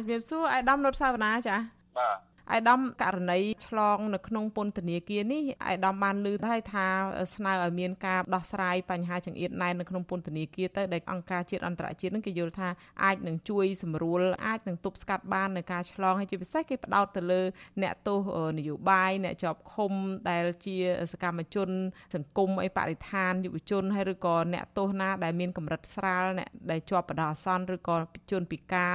ជំរាបសួរអាយដាមនុតសាវណ្ណាចាបាទ អាយដាមករណីឆ្លងនៅក្នុងពន្ធនាគារនេះអាយដាមបានលើហើយថាស្នើឲ្យមានការដោះស្រាយបញ្ហាចង្អៀតណែននៅក្នុងពន្ធនាគារទៅដែលអង្គការជាតិអន្តរជាតិនឹងគេយល់ថាអាចនឹងជួយសម្រួលអាចនឹងទប់ស្កាត់បាននៅការឆ្លងហើយជាពិសេសគេផ្ដោតទៅលើអ្នកទោសនយោបាយអ្នកជាប់ឃុំដែលជាសកម្មជន សង្គមអីបរិស្ថានយុវជនហើយឬក៏អ្នកទោសណាដែលមានកម្រិតស្រាលអ្នកដែលជាប់បដាអាសន្នឬក៏ជនពិការ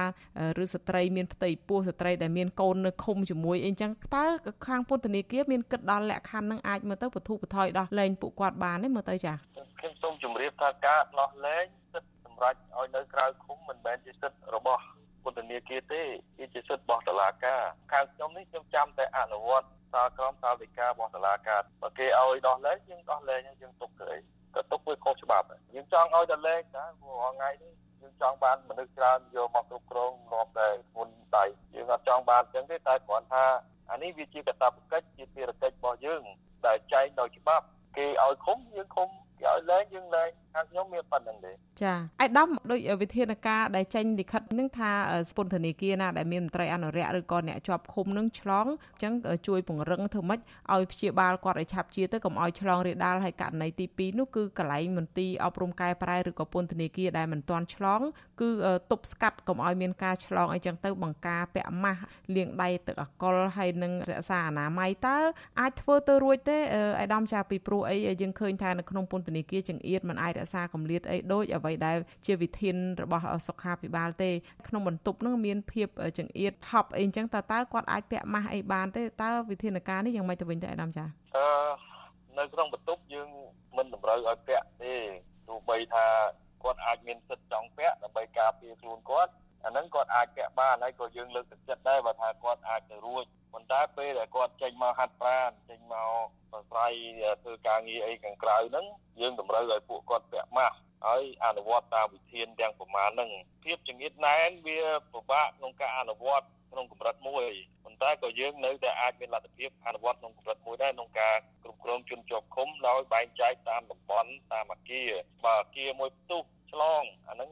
ឬស្ត្រីមានផ្ទៃពោះស្ត្រីដែលមានកូននៅឃុំជាមួយមួយអីចឹងតើខាងពន្ធនាគារមានគិតដល់លក្ខខណ្ឌនឹងអាចមើលទៅបទុបថយដោះលែងពួកគាត់បានទេមើលទៅចាខ្ញុំសូមជម្រាបថាការដោះលែងសិទ្ធិសម្រាប់ឲ្យនៅក្រៅឃុំមិនមែនជាសិទ្ធិរបស់ពន្ធនាគារទេវាជាសិទ្ធិរបស់តុលាការខាងខ្ញុំនេះខ្ញុំចាំតែអនុវត្តសាលក្រមសាលវិការរបស់តុលាការបើគេឲ្យដោះលែងយើងដោះលែងយើងទុកទៅអីក៏ទុកវាខុសច្បាប់យើងចង់ឲ្យដោះលែងតាព្រោះថ្ងៃនេះ យើងចង់បានមនុស្សច្រើនយកមកគ្រប់គ្រងរាប់តែមុនដៃយើងអត់ចង់បានអញ្ចឹងទេតែគ្រាន់ថាអានេះវាជាកាតព្វកិច្ចជាភារកិច្ចរបស់យើងដែលចែងដោយច្បាប់គេឲ្យឃុំយើងឃុំគេឲ្យលែងយើងលែង ខាងខ្ញុំមានប៉ុណ្្នឹងទេចាអាយដាមដូចវិធានការដែលចេញលិខិតនឹងថាពន្ធនាគារណាដែលមានមន្ត្រីអនុរិយឬក៏អ្នកជាប់ឃុំនឹងឆ្លងអញ្ចឹងជួយពង្រឹងធ្វើម៉េចឲ្យព្យាបាលគាត់ឲ្យឆាប់ជាទៅកុំឲ្យឆ្លងរាលដាលហើយករណីទី2នោះគឺកន្លែងមន្ទីរអប់រំកែប្រែឬក៏ពន្ធនាគារដែលមិនទាន់ឆ្លង គឺទប់ស្កាត់កុំឲ្យមានការឆ្លងអីចឹងទៅបង្ការពាក់ម៉ាស់លាងដៃទឹកអាល់កុលហើយនឹងរក្សាអនាម័យតើអាចធ្វើទៅរួចទេអាយដាមចាពីព្រោះអីយើងឃើញថានៅក្នុងពន្ធនាគារចង្អៀតមិនអាចរក្សាកម្រិតអីដូចអ្វីដែលជាវិធានរបស់សុខាភិបាលទេក្នុងបន្ទប់នឹងមានភាពចង្អៀតថប់អីអញ្ចឹងតើតើគាត់អាចពាក់ម៉ាស់អីបានទេតើវិធានការនេះយ៉ាងម៉េចទៅវិញទៅអាដាមចាអឺនៅក្នុងបន្ទប់យើងមិនតម្រូវឲ្យពាក់ទេទោះបីថាគាត់អាចមានសិទ្ធិចង់ពាក់ដើម្បីការពារខ្លួនគាត់អាហ្នឹងគាត់អាចពាក់បានហើយក៏យើងលើកទឹកចិត្តដែរបើថាគាត់អាចទៅរួច ប៉ុន្តែពេលដែលគាត់ចេញមកហាត់ប្រាណចេញមកប្រស្រ័យធ្វើការងារអីខាងក្រៅហ្នឹងយើងតម្រូវឲ្យពួកគាត់ពាក់ម៉ាស់ហើយអនុវត្តតាមវិធានទាំងប្រមាណហ្នឹងភាពចង្អៀតណែនវាពិបាកក្នុងការអនុវត្តក្នុងកម្រិតមួយប៉ុន្តែក៏យើងនៅតែអាចមានលទ្ធភាពអនុវត្តក្នុងកម្រិតមួយដែរក្នុងការគ្រប់គ្រងជនជាប់ឃុំដោយបែងចែកតាមតំបន់តាមអាគារបើអាគារមួយផ្ទុះឆ្លងអាហ្នឹង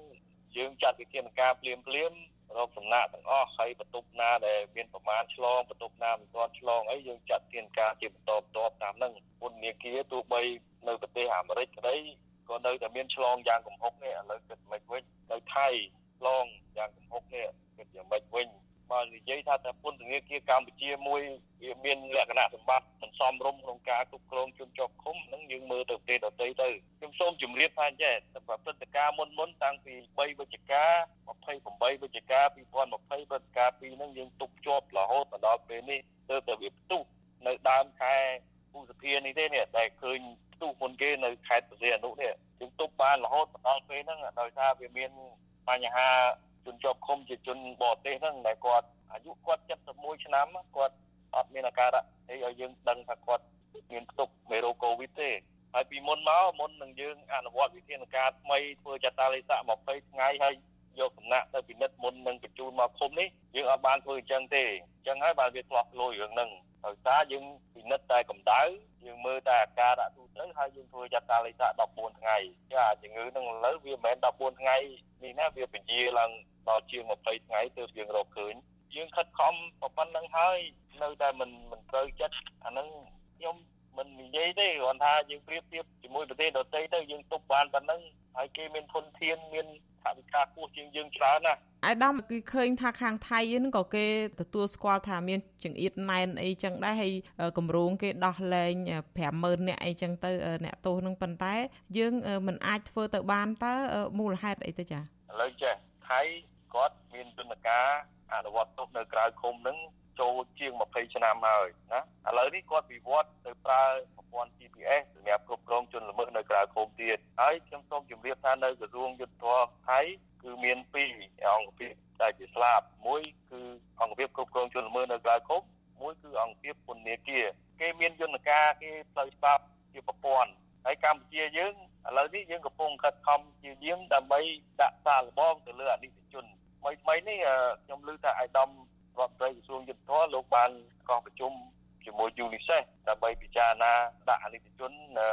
យើងចាត់វិធានការភ្លាមភ្លាម រកសំណាក់ទាំងអស់ហើយបន្ទប់ណាដែលមានប្រមាណឆ្លងបន្ទប់ណាមិនទាន់ឆ្លងអីយើងចាត់ធានការជាបន្តបន្ទាប់តាមហ្នឹងពន្ធនាគារទោះបីនៅប្រទេសអាមេរិកក្តីក៏នៅតែមានឆ្លងយ៉ាងកំហុកនេះឥឡូវគិតមិនវិញនៅថៃឆ្លងយ៉ាងកំហុកនេះគិតយ៉ាងមិនវិញបើ និយាយថាតែពន្ធនាគារកម្ពុជាមួយវាមានលក្ខណៈសម្បត្តិមិនសមរម្យក្នុងការគ្រប់គ្រងជនជាប់ឃុំហ្នឹងយើងមើលទៅប្រទេសដទៃទៅខ្ញុំសូមជម្រាបថាចេះតែព្រឹត្តិការណ៍មុនមុនតាំងពី3វិច្ឆិកា28វិច្ឆិកា2020ព្រឹត្តិការណ៍ពីរហ្នឹងយើងទុកជាប់រហូតដល់ពេលនេះទៅតែវាផ្ទុះនៅដើមខែឧសភានេះទេនេះដែលឃើញផ្ទុះមុនគេនៅខេត្តបរសៃអនុនេះយើងទប់បានរហូតដល់ពេលហ្នឹងដោយសារវាមានបញ្ហាជនជាប់ឃុំជាជនបរទេសហ្នឹងដែលគាត់ អាយុគាត់71ឆ្នាំគាត់អត់មានអាការៈអីឲ្យយើងដឹងថាគាត់មានផ្ទុកមេរោគកូវីដទេហើយពីមុនមកមុននឹងយើងអនុវត្តវិធានការថ្មីធ្វើចតាលិស័ក20ថ្ងៃហើយយកសំណាក់ទៅពិនិត្យមុននឹងបញ្ជូនមកឃុំនេះយើងអត់បានធ្វើអញ្ចឹងទេអញ្ចឹងហើយបានវាធ្លាប់លួយរឿងហ្នឹងដោយសារយើងពិនិត្យតែកម្ដៅយើងមើលតែអាការៈទូទៅហើយយើងធ្វើចតាលិស័ក14ថ្ងៃចាជំងឺហ្នឹងឥឡូវវាមិនមែន14ថ្ងៃនេះណាវាពជាឡើងដល់ជាង20ថ្ងៃទើបយើងរកឃើញ យើងខិតខំប៉ុណ្្នឹងហើយនៅតែមិនមិនត្រូវចិត្តអាហ្នឹងខ្ញុំមិននិយាយទេគ្រាន់ថាយើងប្រៀបធៀបជាមួយប្រទេសដទៃទៅយើងទប់បានប៉ុណ្ណឹងហើយគេមានធនធានមានថវិកាខ្ពស់ជាងយើងច្រើនណាស់អាយដាមគឺឃើញថាខាងថៃហ្នឹងក៏គេទទួលស្គាល់ថាមានចង្អៀតណែនអីចឹងដែរហើយគម្រោងគេដោះលែង50000នាក់អីចឹងទៅអ្នកទោសហ្នឹងប៉ុន្តែ យើងមិនអាចធ្វើទៅបានតើមូលហេតុអីទៅចាឥឡូវចេះថៃ គាត់មានយន្តការអនុវត្តទោសនៅក្រៅឃុំហ្នឹងចូលជាង20ឆ្នាំហើយណាឥឡូវនេះគាត់វិវត្តទៅប្រើប្រព័ន្ធ GPS សម្រាប់គ្រប់គ្រងជនល្មើសនៅក្រៅឃុំទៀតហើយខ្ញុំសូមជម្រាបថានៅក្រសួងយុទ្ធភ័ពថៃគឺមាន2អង្គភាពដែលជាស្លាប់មួយគឺអង្គភាពគ្រប់គ្រងជនល្មើសនៅក្រៅឃុំមួយគឺអង្គភាពពន្ធនាគារគេមានយន្តការគេផ្លូវច្បាប់ជាប្រព័ន្ធហើយកម្ពុជាយើងឥឡូវនេះយើងកំពុងខិតខំជាយាមដើម្បីដាក់សារលបងទៅលើអនិច្ចជន ថ្មីថ្មីនេះខ្ញុំឮថាអាយដាមរដ្ឋមន្ត្រីក្រសួងយុទ្ធភ័ពលោកបានកោះប្រជុំជាមួយ UNICEF ដើម្បីពិចារណាដាក់អនិច្ចជន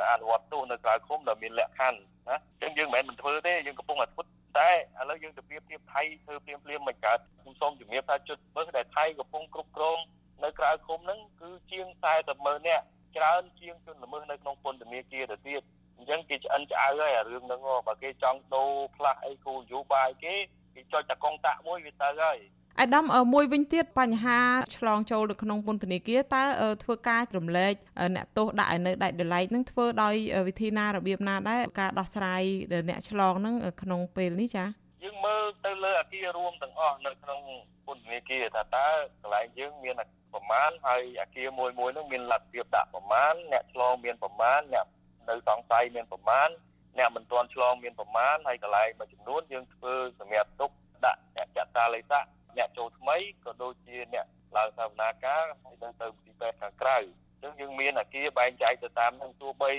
អនុវត្តទោសនៅក្រៅឃុំដែលមានលក្ខខណ្ឌណាអញ្ចឹងយើងមិនមែនមិនធ្វើទេយើងកំពុងតែធ្វើតែឥឡូវយើងទៅប្រៀបធៀបថៃធ្វើព្រាមព្រាមមិនកើតខ្ញុំសូមជំរាបថាជុតមើលដែលថៃកំពុងគ្រប់គ្រងនៅក្រៅឃុំហ្នឹងគឺជាង40ម៉ឺននាក់ច្រើនជាងជនល្មើសនៅក្នុងពន្ធនាគារទៅទៀតអញ្ចឹងគេឆ្អិនឆ្អៅហើយអារឿងហ្នឹងបើគេចង់ដូរផ្លាស់អីគោលនយោបាយគេ គេចុចតែកងតាក់មួយវាទៅហើយអាដាមមួយវិញទៀតបញ្ហាឆ្លងចូលនៅក្នុងពន្ធនាគារតើធ្វើការរំលែកអ្នកទោសដាក់ឲ្យនៅដាច់ដライនឹងធ្វើដោយវិធីណារបៀបណាដែរការដោះស្រាយអ្នកឆ្លងនឹងក្នុងពេលនេះចាយើងមើលទៅលើអាគាររួមទាំងអស់នៅក្នុងពន្ធនាគារថាតើកន្លែងយើងមានប្រមាណហើយអាគារមួយមួយនឹងមានលទ្ធភាពដាក់ប្រមាណអ្នកឆ្លងមានប្រមាណអ្នកនៅសង្ស័យមានប្រមាណ អ្នកមិនទាន់ឆ្លងមានប្រមាណហើយកន្លែងមួយចំនួនយើងធ្វើសម្រាប់ទុកដាក់អ្នកចាត់តាលេខអ្នកចូលថ្មីក៏ដូចជាអ្នកឡើងសវនាការហើយទៅទៅទីពេទ្យខាងក្រៅអញ្ចឹងយើងមានអាគារបែងចែកទៅតាមនឹងទោះបី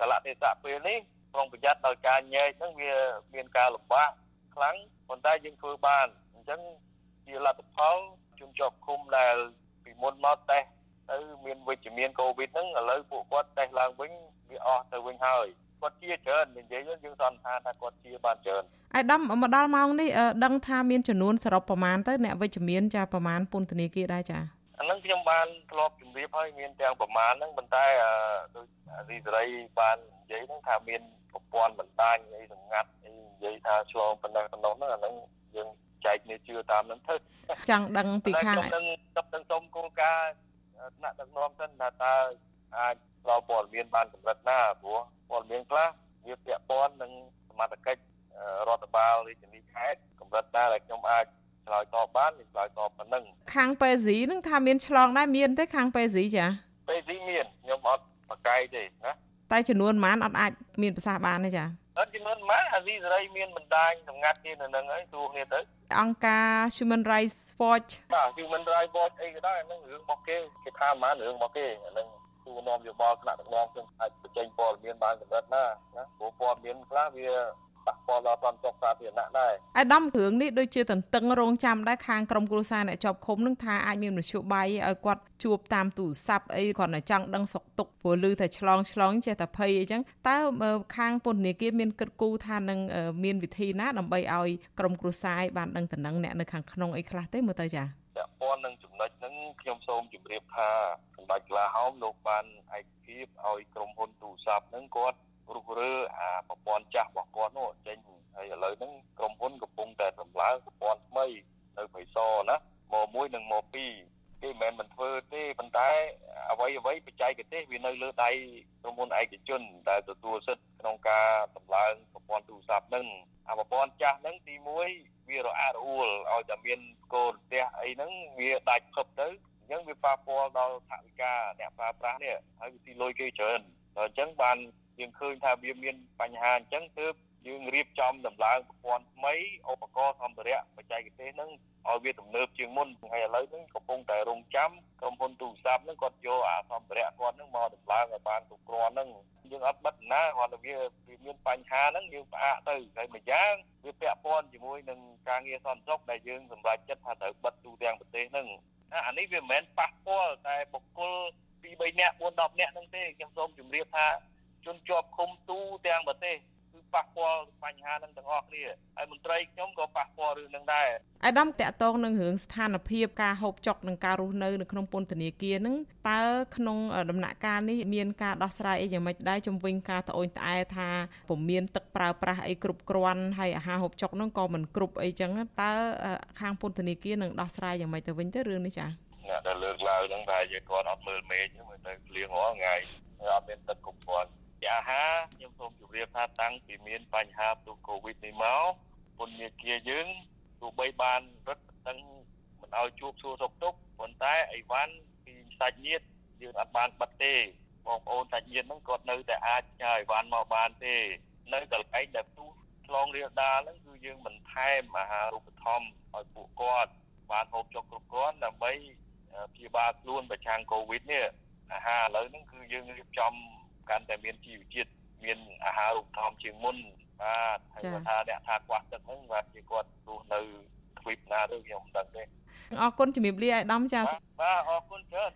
កលៈទេសៈពេលនេះប្រុងប្រយ័ត្នដោយការញែកហ្នឹងវាមានការលំបាកខ្លាំងប៉ុន្តែយើងធ្វើបានអញ្ចឹងជាលទ្ធផលជនជាប់ឃុំដែលពីមុនមកតេស្តទៅមានវិជ្ជមានកូវីដហ្នឹងឥឡូវពួកគាត់តេស្តឡើងវិញវាអស់ទៅវិញហើយ គាត់ជាច្រើននិយាយយើងសន្និដ្ឋានថាគាត់ជាបានច្រើនអាយដាមមកដល់ម៉ោងនេះដឹងថាមានចំនួនសរុបប្រមាណទៅអ្នកវិជ្ជមានចាប្រមាណពន្ធនាគារដែរចាអានឹងខ្ញុំបានធ្លាប់ជម្រាបហើយមានទាំងប្រមាណហ្នឹងប៉ុន្តែដូចរីសេរីបាននិយាយហ្នឹងថាមានប្រព័ន្ធបណ្ដាញអីសម្ងាត់អីនិយាយថាឆ្លងប៉ុណ្ណេះប៉ុណ្ណោះហ្នឹងអាហ្នឹងយើងចែកគ្នាជឿតាមហ្នឹងទៅចង់ដឹងពីខាងខ្ញុំនឹងទឹកសុំគោលការណ៍ថ្នាក់ដឹកនាំសិនថាតើអាច ផ្ដល់ព័ត៌មានបានកម្រិតណាព្រោះព័ត៌មានខ្លះវាពាក់ព័ន្ធនឹងសមត្ថកិច្ចរដ្ឋបាលរាជធានីខេត្តកម្រិតណាដែលខ្ញុំអាចឆ្លើយតបបានខ្ញុំឆ្លើយតបប៉ុណ្ណឹងខាងប៉េស៊ីនឹងថាមានឆ្លងដែរមានទេខាងប៉េស៊ីចាប៉េស៊ីមានខ្ញុំអត់បកកាយទេណាតែចំនួនប៉ុន្មានអត់អាចមានប្រសាសន៍បានទេចាអត់ចំនួនប៉ុន្មានអាស៊ីសេរីមានបណ្ដាញសម្ងាត់គេនៅនឹងហើយទូគ្នាទៅអង្គការ Human Rights Watch បាទ Human Rights Watch អីក៏ដោយហ្នឹងរឿងរបស់គេគេថាមិនរឿងរបស់គេអាហ្នឹង ទូនាំយោបល់ថ្នាក់ដឹកនាំខ្ញុំអាចបញ្ចេញព័ត៌មានបានកម្រិតណាណាព្រោះព័ត៌មានខ្លះវាប៉ះពាល់ដល់សន្តិសុខសាធារណៈដែរអាដាមរឿងនេះដូចជាតន្ទឹងរង់ចាំដែរខាងក្រមគ្រួសារអ្នកជាប់ឃុំនឹងថាអាចមានមធ្យោបាយឲ្យគាត់ជួបតាមទូរស័ព្ទអីគាត់តែចង់ដឹងសុខទុក្ខព្រោះឮតែឆ្លងឆ្លងចេះតែភ័យអីចឹងតើខាងពន្ធនាគារមានគិតគូរថានឹងមានវិធីណាដើម្បីឲ្យក្រមគ្រួសារបានដឹងតំណែងអ្នកនៅខាងក្នុងអីខ្លះទេមើលទៅចា ពាក់ព័ន្ធនឹងចំណុចហ្នឹងខ្ញុំសូមជម្រាបថាសម្ដេចក្លាហោមលោកបានឯកភាពឲ្យក្រុមហ៊ុនទូរស័ព្ទហ្នឹងគាត់រុះរើអាប្រព័ន្ធចាស់របស់គាត់នោះចេញហើយឥឡូវហ្នឹងក្រុមហ៊ុនកំពុងតែសម្លើប្រព័ន្ធថ្មីនៅបៃសណាមក1និងមក2គេមិនមែនមិនធ្វើទេប៉ុន្តែអ្វីអ្វីបច្ចេកទេសវានៅលើដៃក្រុមហ៊ុនឯកជនដែលទទួលសិទ្ធិក្នុងការសម្លើងប្រព័ន្ធទូរស័ព្ទហ្នឹងអាប្រព័ន្ធចាស់ហ្នឹងទី1 វារអាក់រអួលឲ្យតែមានកូនផ្ទះអីហ្នឹងវាដាច់ភពទៅអញ្ចឹងវាប៉ះពាល់ដល់ថវិកាអ្នកប្រើប្រាស់នេះហើយវាទីលុយគេច្រើនដល់អញ្ចឹងបានយើងឃើញថាវាមានបញ្ហាអញ្ចឹងទើបយើងរៀបចំដំឡើងប្រព័ន្ធថ្មីឧបករណ៍សម្ភារៈបច្ចេកទេសហ្នឹងឲ្យវាទំនើបជាងមុនហើយឥឡូវហ្នឹងកំពុងតែរងចាំក្រុមហ៊ុនទូរស័ព្ទហ្នឹងគាត់យកអាសម្ភារៈគាត់ហ្នឹងមកដំឡើងឲ្យបានគ្រប់គ្រាន់ហ្នឹងយើងអត់បិទណាគាត់វាវាមានបញ្ហាហ្នឹងយើងផ្អាកទៅហើយមួយយ៉ាងវា ពាក់ព័ន្ធជាមួយនឹងការងារសន្តិសុខដែលយើងសម្រេចចិត្តថាត្រូវបិទទូទាំងប្រទេសហ្នឹងអានេះវាមិនមែនប៉ះពាល់តែបុគ្គល2 3នាក់4 10នាក់ហ្នឹងទេខ្ញុំសូមជម្រាបថាជនជាប់ឃុំទូទាំងប្រទេសគឺ ប៉ះពាល់បញ្ហានឹងទាំងអស់គ្នាហើយមន្ត្រីខ្ញុំក៏ប៉ះពាល់រឿងនឹងដែរអាដាមតកតងនឹងរឿងស្ថានភាពការហូបចុកនិងការរស់នៅនៅក្នុងពន្ធនាគារនឹងតើក្នុងដំណាក់កាលនេះមានការដោះស្រាយអីយ៉ាងម៉េចដែរជំវិញការត្អូញត្អែថាពុំមានទឹកប្រើប្រាស់អីគ្រប់គ្រាន់ហើយអាហារហូបចុកនឹងក៏មិនគ្រប់អីចឹងតើខាងពន្ធនាគារនឹងដោះស្រាយយ៉ាងម៉េចទៅវិញទៅរឿងនេះចា៎អ្នកដែលលើកឡើងហ្នឹងថាយើងគាត់អត់មើលមេឃមើលទៅគ្លៀងរាល់ថ្ងៃអត់មានទឹកគ្រប់គ្រាន់ អាហារខ្ញុំសូមជម្រាបថាតាំងពីមានបញ្ហាផ្ទុះកូវីដនេះមកពន្ធនាគារយើងទោះបីបានរឹតបន្តឹងមិនឲ្យជួបសួរសុខទុក្ខប៉ុន្តែអីវ៉ាន់ពីសាច់ញាតិយើងអត់បានបិទទេបងប្អូនសាច់ញាតិហ្នឹងគាត់នៅតែអាចញ៉ាយអីវ៉ាន់មកបានទេនៅកន្លែងដែលផ្ទុះឆ្លងរាលដាលហ្នឹងគឺយើងមិនថែមអាហារូបត្ថម្ភឲ្យពួកគាត់បានហូបចុកគ្រប់គ្រាន់ដើម្បីព្យាបាលខ្លួនប្រឆាំងកូវីដនេះអាហារឥឡូវហ្នឹងគឺយើងរៀបចំ កាន់តែមានជីវជាតិមានអាហាររូបធម្មជាងមុនបាទហើយគាត់ថាអ្នកថាខ្វះទឹកហ្នឹងបាទជាគាត់រស់នៅទ្វីបណាទៅខ្ញុំមិនដឹងទេអរគុណជំរាបលាអាយដាមចាបាទអរគុណច្រើន